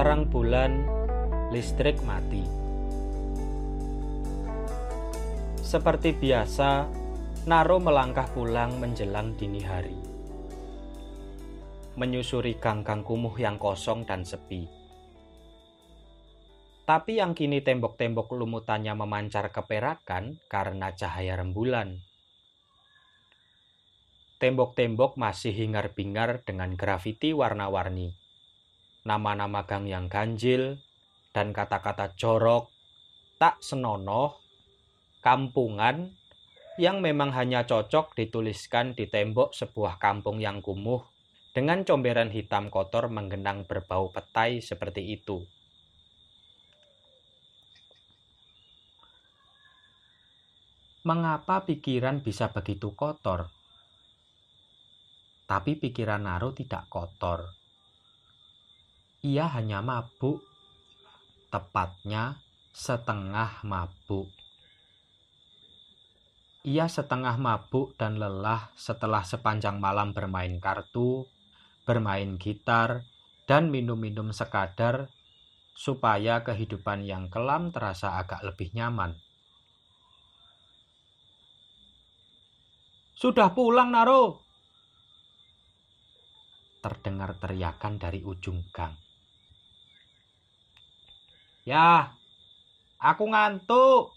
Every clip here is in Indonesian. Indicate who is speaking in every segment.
Speaker 1: Terang bulan, listrik mati. Seperti biasa, Naro melangkah pulang menjelang dini hari. Menyusuri gang-gang kumuh yang kosong dan sepi. Tapi yang kini tembok-tembok lumutannya memancar keperakan karena cahaya rembulan. Tembok-tembok masih hingar-bingar dengan grafiti warna-warni nama-nama gang yang ganjil, dan kata-kata jorok, tak senonoh, kampungan, yang memang hanya cocok dituliskan di tembok sebuah kampung yang kumuh dengan comberan hitam kotor menggenang berbau petai seperti itu. Mengapa pikiran bisa begitu kotor? Tapi pikiran Naro tidak kotor ia hanya mabuk, tepatnya setengah mabuk. Ia setengah mabuk dan lelah setelah sepanjang malam bermain kartu, bermain gitar, dan minum-minum sekadar supaya kehidupan yang kelam terasa agak lebih nyaman. Sudah pulang, Naro! Terdengar teriakan dari ujung gang. Ya, aku ngantuk.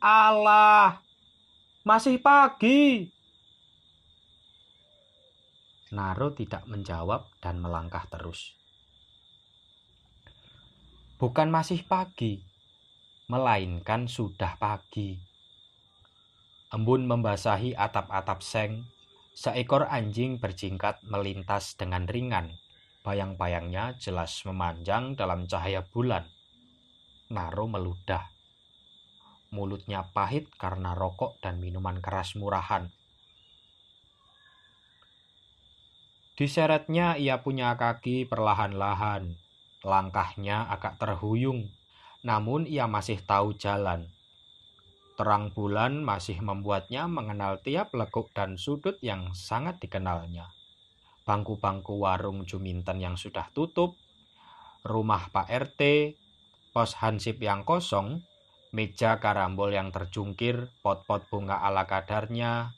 Speaker 1: Allah, masih pagi. Naro tidak menjawab dan melangkah terus. Bukan masih pagi, melainkan sudah pagi. Embun membasahi atap-atap seng, seekor anjing berjingkat melintas dengan ringan Bayang-bayangnya jelas memanjang dalam cahaya bulan. Naro meludah. Mulutnya pahit karena rokok dan minuman keras murahan. Diseretnya ia punya kaki perlahan-lahan. Langkahnya agak terhuyung, namun ia masih tahu jalan. Terang bulan masih membuatnya mengenal tiap lekuk dan sudut yang sangat dikenalnya bangku-bangku warung Juminten yang sudah tutup, rumah Pak RT, pos hansip yang kosong, meja karambol yang terjungkir, pot-pot bunga ala kadarnya,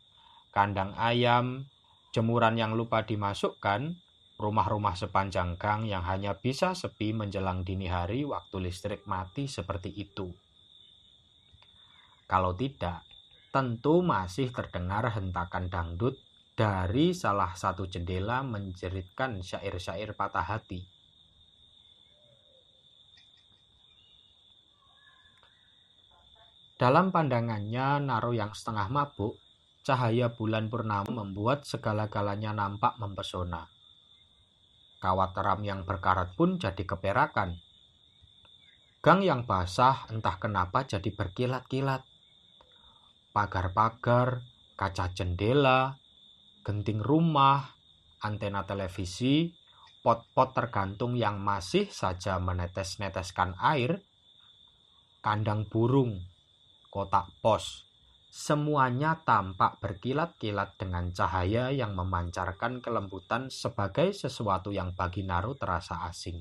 Speaker 1: kandang ayam, jemuran yang lupa dimasukkan, rumah-rumah sepanjang gang yang hanya bisa sepi menjelang dini hari waktu listrik mati seperti itu. Kalau tidak, tentu masih terdengar hentakan dangdut dari salah satu jendela menjeritkan syair-syair patah hati. Dalam pandangannya Naro yang setengah mabuk, cahaya bulan purnama membuat segala-galanya nampak mempesona. Kawat ram yang berkarat pun jadi keperakan. Gang yang basah entah kenapa jadi berkilat-kilat. Pagar-pagar, kaca jendela, genting rumah, antena televisi, pot-pot tergantung yang masih saja menetes-neteskan air, kandang burung, kotak pos, semuanya tampak berkilat-kilat dengan cahaya yang memancarkan kelembutan sebagai sesuatu yang bagi Naru terasa asing.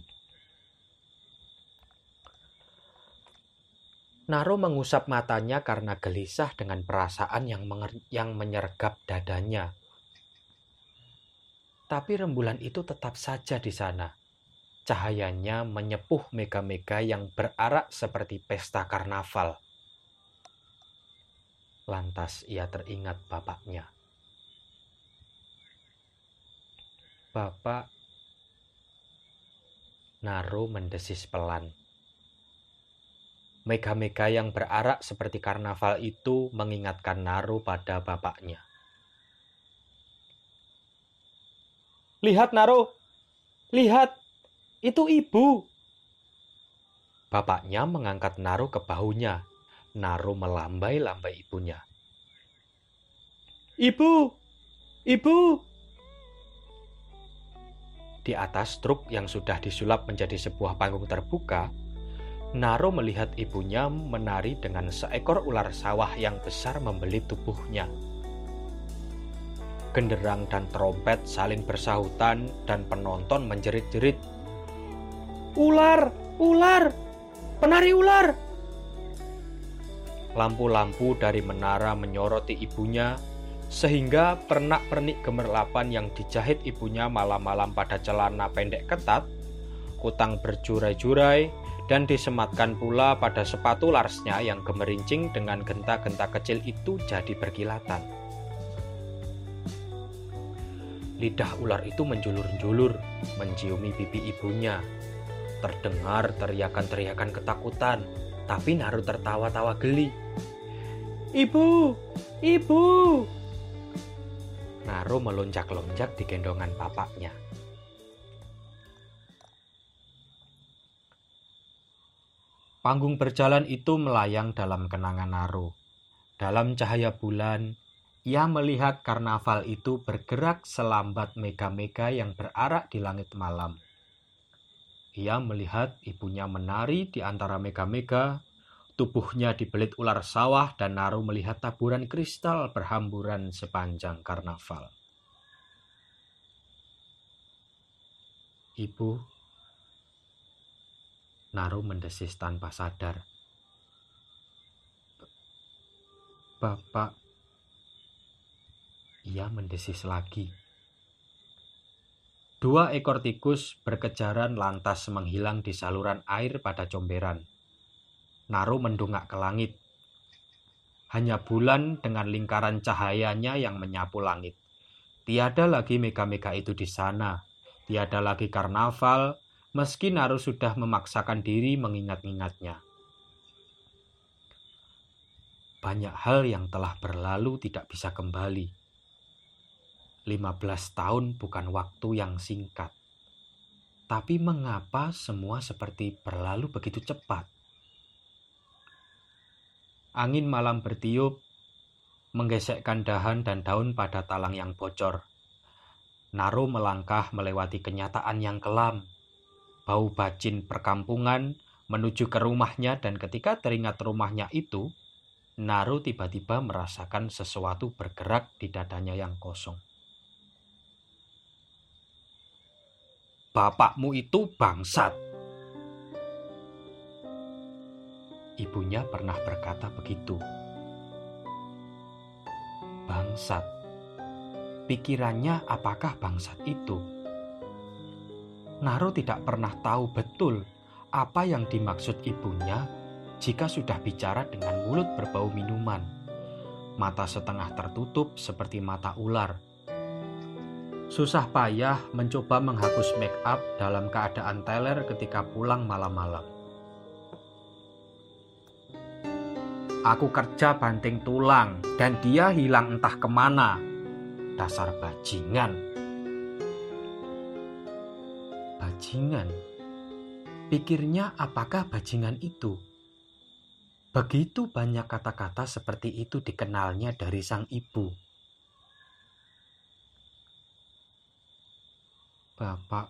Speaker 1: Naru mengusap matanya karena gelisah dengan perasaan yang, yang menyergap dadanya tapi rembulan itu tetap saja di sana. Cahayanya menyepuh mega-mega yang berarak seperti pesta karnaval. Lantas ia teringat bapaknya. Bapak, Naro mendesis pelan. Mega-mega yang berarak seperti karnaval itu mengingatkan Naro pada bapaknya. Lihat Naro, lihat, itu ibu. Bapaknya mengangkat Naro ke bahunya. Naro melambai-lambai ibunya. Ibu! Ibu! Di atas truk yang sudah disulap menjadi sebuah panggung terbuka, Naro melihat ibunya menari dengan seekor ular sawah yang besar membelit tubuhnya. Genderang dan trompet saling bersahutan dan penonton menjerit-jerit. Ular! Ular! Penari ular! Lampu-lampu dari menara menyoroti ibunya sehingga pernak-pernik gemerlapan yang dijahit ibunya malam-malam pada celana pendek ketat, kutang berjurai-jurai, dan disematkan pula pada sepatu larsnya yang gemerincing dengan genta-genta kecil itu jadi berkilatan. Lidah ular itu menjulur-julur, menciumi pipi ibunya. Terdengar teriakan-teriakan ketakutan, tapi Naru tertawa-tawa geli. Ibu, ibu. Naru melonjak-lonjak di gendongan bapaknya. Panggung berjalan itu melayang dalam kenangan Naru. Dalam cahaya bulan, ia melihat karnaval itu bergerak selambat mega-mega yang berarak di langit malam. Ia melihat ibunya menari di antara mega-mega, tubuhnya dibelit ular sawah dan Naru melihat taburan kristal berhamburan sepanjang karnaval. Ibu, Naru mendesis tanpa sadar. Bapak, ia mendesis lagi. Dua ekor tikus berkejaran lantas menghilang di saluran air pada comberan. Naru mendungak ke langit. Hanya bulan dengan lingkaran cahayanya yang menyapu langit. Tiada lagi mega-mega itu di sana. Tiada lagi karnaval, meski Naru sudah memaksakan diri mengingat-ingatnya. Banyak hal yang telah berlalu tidak bisa kembali 15 tahun bukan waktu yang singkat. Tapi mengapa semua seperti berlalu begitu cepat? Angin malam bertiup, menggesekkan dahan dan daun pada talang yang bocor. Naru melangkah melewati kenyataan yang kelam. Bau bacin perkampungan menuju ke rumahnya dan ketika teringat rumahnya itu, Naru tiba-tiba merasakan sesuatu bergerak di dadanya yang kosong. Bapakmu itu bangsat. Ibunya pernah berkata begitu. Bangsat. Pikirannya apakah bangsat itu? Naro tidak pernah tahu betul apa yang dimaksud ibunya jika sudah bicara dengan mulut berbau minuman. Mata setengah tertutup seperti mata ular Susah payah mencoba menghapus make up dalam keadaan teler ketika pulang malam-malam. Aku kerja banting tulang dan dia hilang entah ke mana. Dasar bajingan. Bajingan? Pikirnya apakah bajingan itu? Begitu banyak kata-kata seperti itu dikenalnya dari sang ibu. Bapak,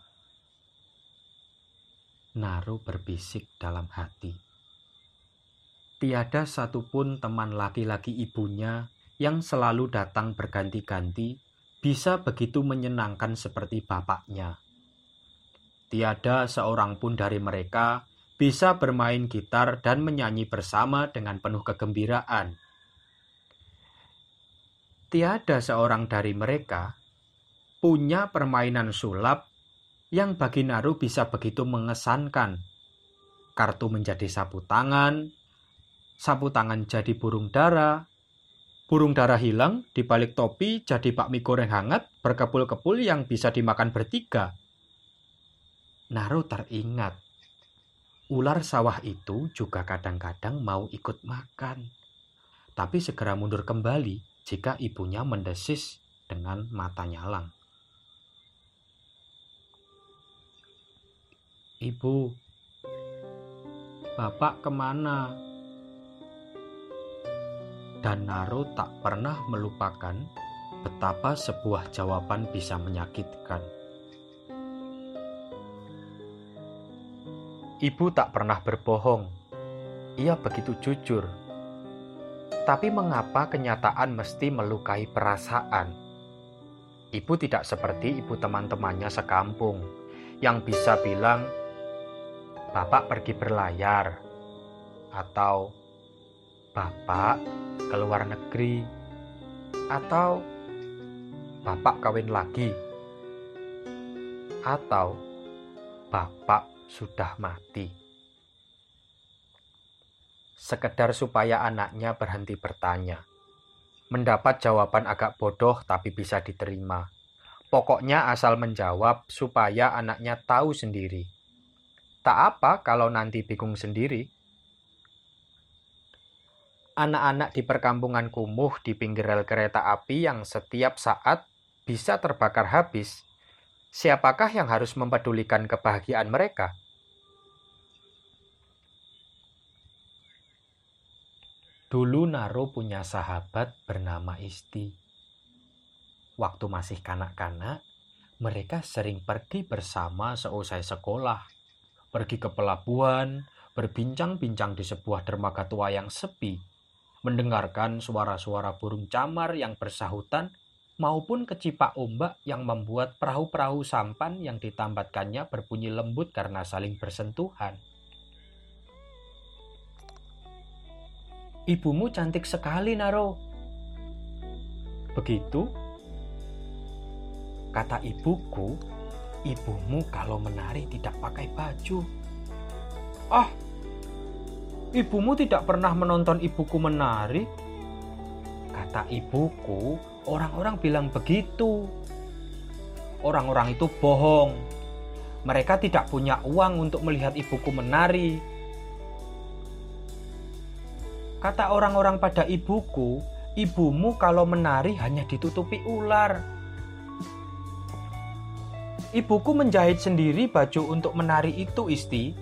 Speaker 1: Naru berbisik dalam hati. Tiada satupun teman laki-laki ibunya yang selalu datang berganti-ganti bisa begitu menyenangkan seperti bapaknya. Tiada seorang pun dari mereka bisa bermain gitar dan menyanyi bersama dengan penuh kegembiraan. Tiada seorang dari mereka punya permainan sulap yang bagi Naru bisa begitu mengesankan. Kartu menjadi sapu tangan, sapu tangan jadi burung dara, burung dara hilang di balik topi jadi bakmi goreng hangat berkepul-kepul yang bisa dimakan bertiga. Naru teringat, ular sawah itu juga kadang-kadang mau ikut makan, tapi segera mundur kembali jika ibunya mendesis dengan mata nyalang. Ibu, Bapak ke mana? Dan Naro tak pernah melupakan betapa sebuah jawaban bisa menyakitkan. Ibu tak pernah berbohong. Ia begitu jujur. Tapi mengapa kenyataan mesti melukai perasaan? Ibu tidak seperti ibu teman-temannya sekampung yang bisa bilang, "Bapak pergi berlayar," atau "Bapak ke luar negeri," atau "Bapak kawin lagi," atau "Bapak sudah mati. Sekedar supaya anaknya berhenti bertanya. Mendapat jawaban agak bodoh tapi bisa diterima. Pokoknya asal menjawab supaya anaknya tahu sendiri. Tak apa kalau nanti bingung sendiri. Anak-anak di perkampungan kumuh di pinggir rel kereta api yang setiap saat bisa terbakar habis siapakah yang harus mempedulikan kebahagiaan mereka? Dulu Naro punya sahabat bernama Isti. Waktu masih kanak-kanak, mereka sering pergi bersama seusai sekolah. Pergi ke pelabuhan, berbincang-bincang di sebuah dermaga tua yang sepi, mendengarkan suara-suara burung camar yang bersahutan maupun kecipak ombak yang membuat perahu-perahu sampan yang ditambatkannya berbunyi lembut karena saling bersentuhan. Ibumu cantik sekali, Naro. Begitu, kata ibuku, ibumu kalau menari tidak pakai baju. Ah, ibumu tidak pernah menonton ibuku menari? Kata ibuku, orang-orang bilang begitu. Orang-orang itu bohong. Mereka tidak punya uang untuk melihat ibuku menari. Kata orang-orang pada ibuku, ibumu kalau menari hanya ditutupi ular. Ibuku menjahit sendiri baju untuk menari itu, Isti.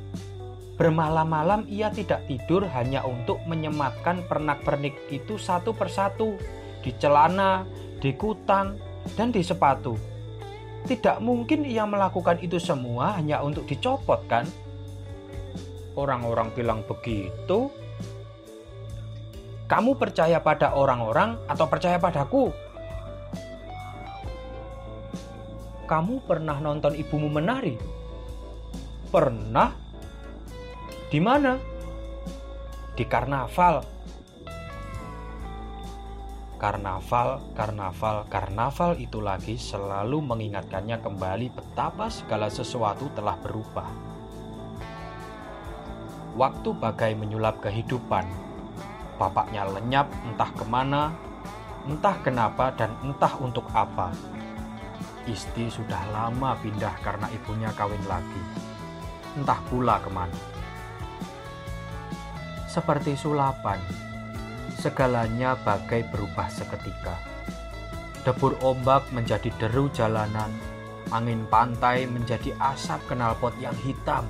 Speaker 1: Bermalam-malam ia tidak tidur hanya untuk menyematkan pernak-pernik itu satu persatu di celana, di kutang, dan di sepatu. Tidak mungkin ia melakukan itu semua hanya untuk dicopot, kan? Orang-orang bilang begitu. Kamu percaya pada orang-orang atau percaya padaku? Kamu pernah nonton ibumu menari? Pernah? Di mana? Di karnaval Karnaval, karnaval, karnaval itu lagi selalu mengingatkannya kembali betapa segala sesuatu telah berubah. Waktu bagai menyulap kehidupan, bapaknya lenyap entah ke mana, entah kenapa dan entah untuk apa. Isti sudah lama pindah karena ibunya kawin lagi. Entah pula ke mana. Seperti sulapan, segalanya bagai berubah seketika. Debur ombak menjadi deru jalanan, angin pantai menjadi asap knalpot yang hitam.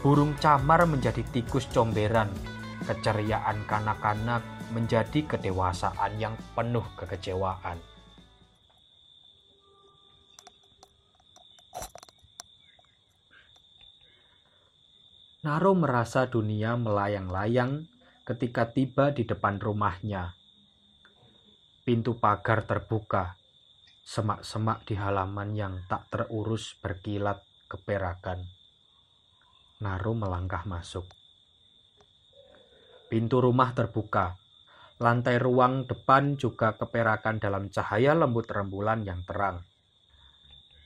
Speaker 1: Burung camar menjadi tikus comberan, keceriaan kanak-kanak menjadi kedewasaan yang penuh kekecewaan. Naro merasa dunia melayang-layang ketika tiba di depan rumahnya. Pintu pagar terbuka, semak-semak di halaman yang tak terurus berkilat keperakan. Naru melangkah masuk. Pintu rumah terbuka, lantai ruang depan juga keperakan dalam cahaya lembut rembulan yang terang.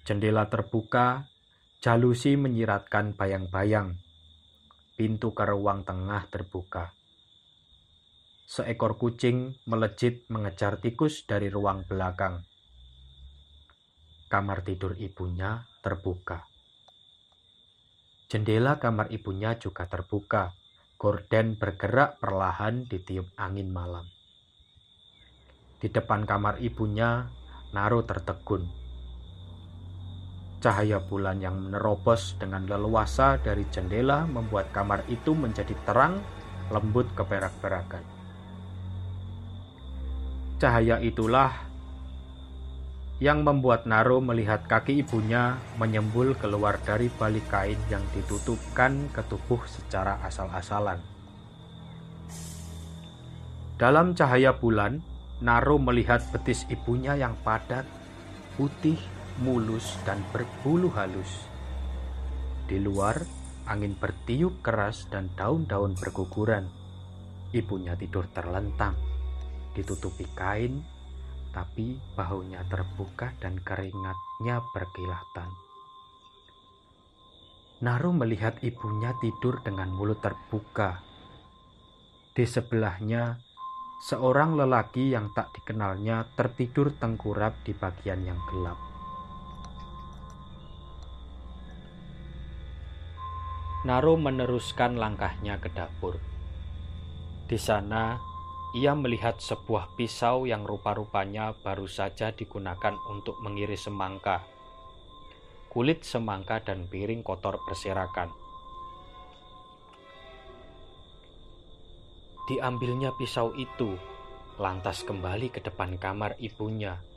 Speaker 1: Jendela terbuka, jalusi menyiratkan bayang-bayang. Pintu ke ruang tengah terbuka. Seekor kucing melejit mengejar tikus dari ruang belakang. Kamar tidur ibunya terbuka. Jendela kamar ibunya juga terbuka. Gorden bergerak perlahan ditiup angin malam. Di depan kamar ibunya, Naro tertegun. Cahaya bulan yang menerobos dengan leluasa dari jendela membuat kamar itu menjadi terang, lembut keperak-perakan. Cahaya itulah yang membuat Naro melihat kaki ibunya menyembul keluar dari balik kain yang ditutupkan ke tubuh secara asal-asalan. Dalam cahaya bulan, Naro melihat betis ibunya yang padat, putih, mulus, dan berbulu halus. Di luar, angin bertiup keras dan daun-daun berguguran. Ibunya tidur terlentang, ditutupi kain tapi bahunya terbuka dan keringatnya berkilatan. Naru melihat ibunya tidur dengan mulut terbuka. Di sebelahnya, seorang lelaki yang tak dikenalnya tertidur tengkurap di bagian yang gelap. Naru meneruskan langkahnya ke dapur. Di sana, ia melihat sebuah pisau yang rupa-rupanya baru saja digunakan untuk mengiris semangka. Kulit semangka dan piring kotor berserakan. Diambilnya pisau itu, lantas kembali ke depan kamar ibunya.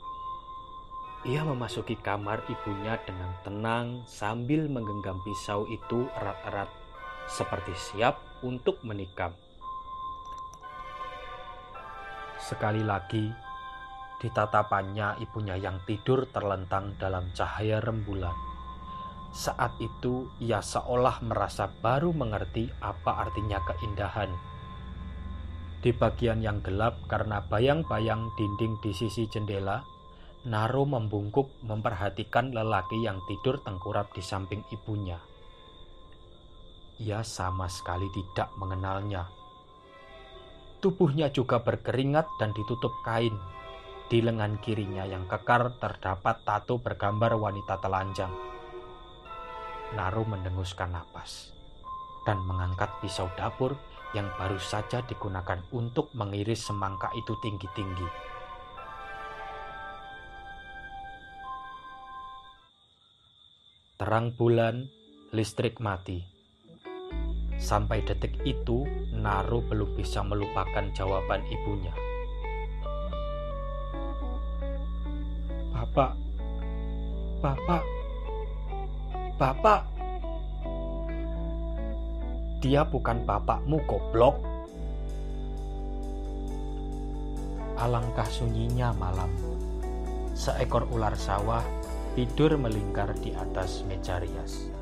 Speaker 1: Ia memasuki kamar ibunya dengan tenang sambil menggenggam pisau itu erat-erat, seperti siap untuk menikam. Sekali lagi, di tatapannya ibunya yang tidur terlentang dalam cahaya rembulan. Saat itu ia seolah merasa baru mengerti apa artinya keindahan. Di bagian yang gelap karena bayang-bayang dinding di sisi jendela, Naro membungkuk memperhatikan lelaki yang tidur tengkurap di samping ibunya. Ia sama sekali tidak mengenalnya. Tubuhnya juga berkeringat dan ditutup kain. Di lengan kirinya yang kekar terdapat tato bergambar wanita telanjang. Naru mendenguskan napas dan mengangkat pisau dapur yang baru saja digunakan untuk mengiris semangka itu tinggi-tinggi. Terang bulan, listrik mati. Sampai detik itu, Naru belum bisa melupakan jawaban ibunya. Bapak, Bapak, Bapak. Dia bukan bapakmu, goblok. Alangkah sunyinya malam. Seekor ular sawah tidur melingkar di atas meja rias.